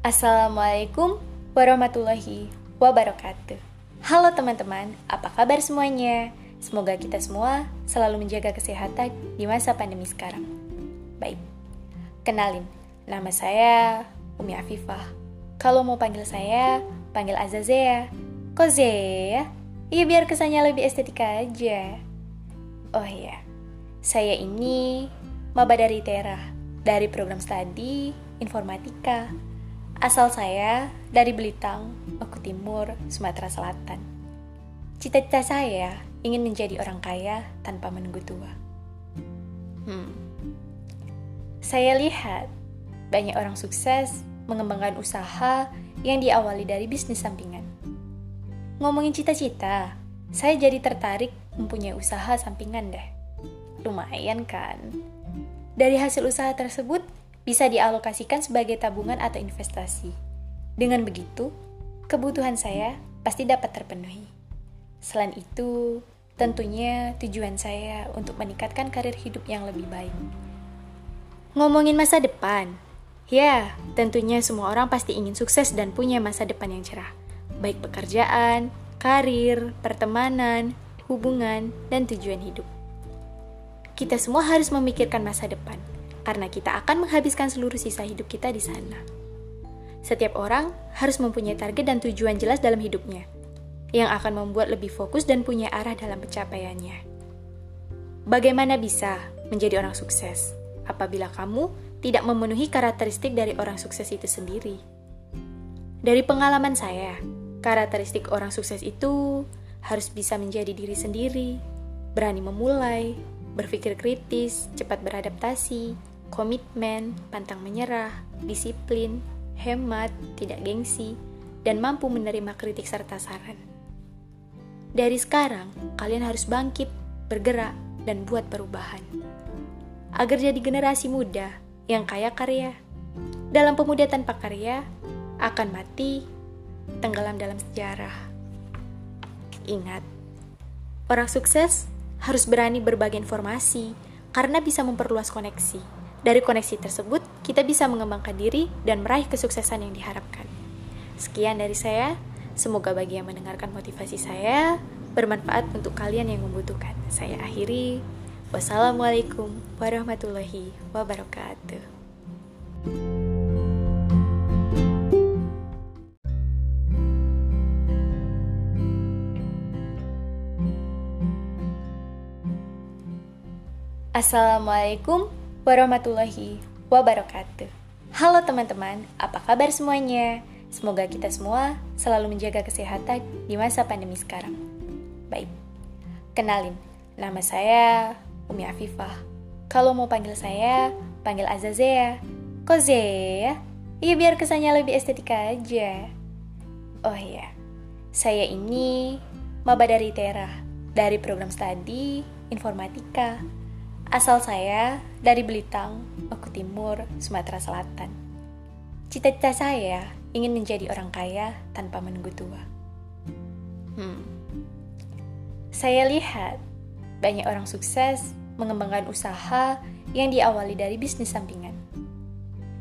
Assalamualaikum warahmatullahi wabarakatuh. Halo teman-teman, apa kabar semuanya? Semoga kita semua selalu menjaga kesehatan di masa pandemi sekarang. Baik, kenalin, nama saya Umi Afifah. Kalau mau panggil saya, panggil Azazea. Koze ya? Iya biar kesannya lebih estetika aja. Oh iya, saya ini maba dari Tera, dari program studi informatika Asal saya dari Belitang, Maluku Timur, Sumatera Selatan. Cita-cita saya ingin menjadi orang kaya tanpa menunggu tua. Hmm. Saya lihat banyak orang sukses mengembangkan usaha yang diawali dari bisnis sampingan. Ngomongin cita-cita, saya jadi tertarik mempunyai usaha sampingan deh. Lumayan kan? Dari hasil usaha tersebut, bisa dialokasikan sebagai tabungan atau investasi. Dengan begitu, kebutuhan saya pasti dapat terpenuhi. Selain itu, tentunya tujuan saya untuk meningkatkan karir hidup yang lebih baik. Ngomongin masa depan, ya, tentunya semua orang pasti ingin sukses dan punya masa depan yang cerah, baik pekerjaan, karir, pertemanan, hubungan, dan tujuan hidup. Kita semua harus memikirkan masa depan karena kita akan menghabiskan seluruh sisa hidup kita di sana. Setiap orang harus mempunyai target dan tujuan jelas dalam hidupnya, yang akan membuat lebih fokus dan punya arah dalam pencapaiannya. Bagaimana bisa menjadi orang sukses apabila kamu tidak memenuhi karakteristik dari orang sukses itu sendiri? Dari pengalaman saya, karakteristik orang sukses itu harus bisa menjadi diri sendiri, berani memulai, berpikir kritis, cepat beradaptasi, komitmen, pantang menyerah, disiplin, hemat, tidak gengsi, dan mampu menerima kritik serta saran. Dari sekarang, kalian harus bangkit, bergerak, dan buat perubahan. Agar jadi generasi muda yang kaya karya. Dalam pemuda tanpa karya, akan mati, tenggelam dalam sejarah. Ingat, orang sukses harus berani berbagi informasi karena bisa memperluas koneksi dari koneksi tersebut, kita bisa mengembangkan diri dan meraih kesuksesan yang diharapkan. Sekian dari saya, semoga bagi yang mendengarkan motivasi saya bermanfaat untuk kalian yang membutuhkan. Saya akhiri, wassalamualaikum warahmatullahi wabarakatuh. Assalamualaikum warahmatullahi wabarakatuh. Halo teman-teman, apa kabar semuanya? Semoga kita semua selalu menjaga kesehatan di masa pandemi sekarang. Baik, kenalin, nama saya Umi Afifah. Kalau mau panggil saya, panggil Azazea. Koze ya? Iya biar kesannya lebih estetika aja. Oh iya, saya ini maba dari Tera, dari program studi informatika Asal saya dari Belitang, Maluku Timur, Sumatera Selatan. Cita-cita saya ingin menjadi orang kaya tanpa menunggu tua. Hmm. Saya lihat banyak orang sukses mengembangkan usaha yang diawali dari bisnis sampingan.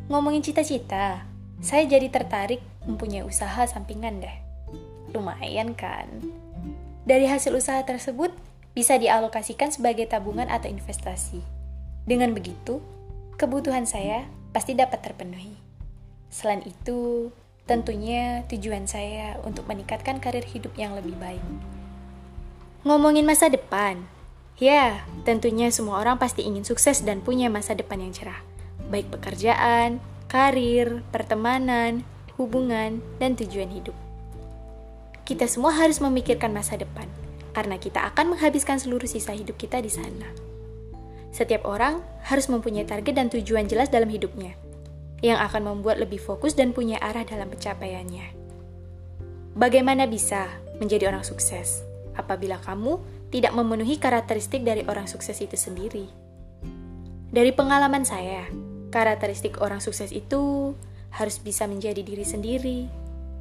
Ngomongin cita-cita, saya jadi tertarik mempunyai usaha sampingan deh. Lumayan kan? Dari hasil usaha tersebut, bisa dialokasikan sebagai tabungan atau investasi. Dengan begitu, kebutuhan saya pasti dapat terpenuhi. Selain itu, tentunya tujuan saya untuk meningkatkan karir hidup yang lebih baik. Ngomongin masa depan, ya, tentunya semua orang pasti ingin sukses dan punya masa depan yang cerah, baik pekerjaan, karir, pertemanan, hubungan, dan tujuan hidup. Kita semua harus memikirkan masa depan karena kita akan menghabiskan seluruh sisa hidup kita di sana. Setiap orang harus mempunyai target dan tujuan jelas dalam hidupnya, yang akan membuat lebih fokus dan punya arah dalam pencapaiannya. Bagaimana bisa menjadi orang sukses apabila kamu tidak memenuhi karakteristik dari orang sukses itu sendiri? Dari pengalaman saya, karakteristik orang sukses itu harus bisa menjadi diri sendiri,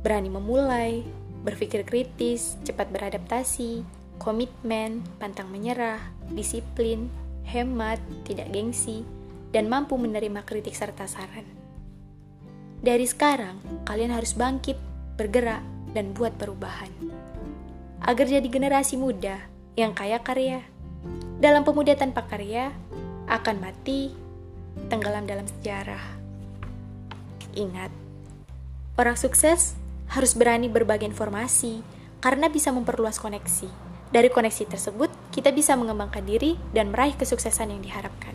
berani memulai, berpikir kritis, cepat beradaptasi, komitmen, pantang menyerah, disiplin, hemat, tidak gengsi, dan mampu menerima kritik serta saran. Dari sekarang, kalian harus bangkit, bergerak, dan buat perubahan. Agar jadi generasi muda yang kaya karya. Dalam pemuda tanpa karya, akan mati, tenggelam dalam sejarah. Ingat, orang sukses harus berani berbagi informasi karena bisa memperluas koneksi. Dari koneksi tersebut, kita bisa mengembangkan diri dan meraih kesuksesan yang diharapkan.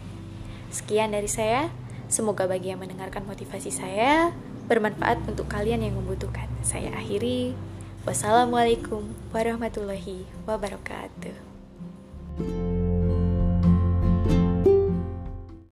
Sekian dari saya. Semoga bagi yang mendengarkan motivasi saya bermanfaat untuk kalian yang membutuhkan. Saya akhiri. Wassalamualaikum warahmatullahi wabarakatuh.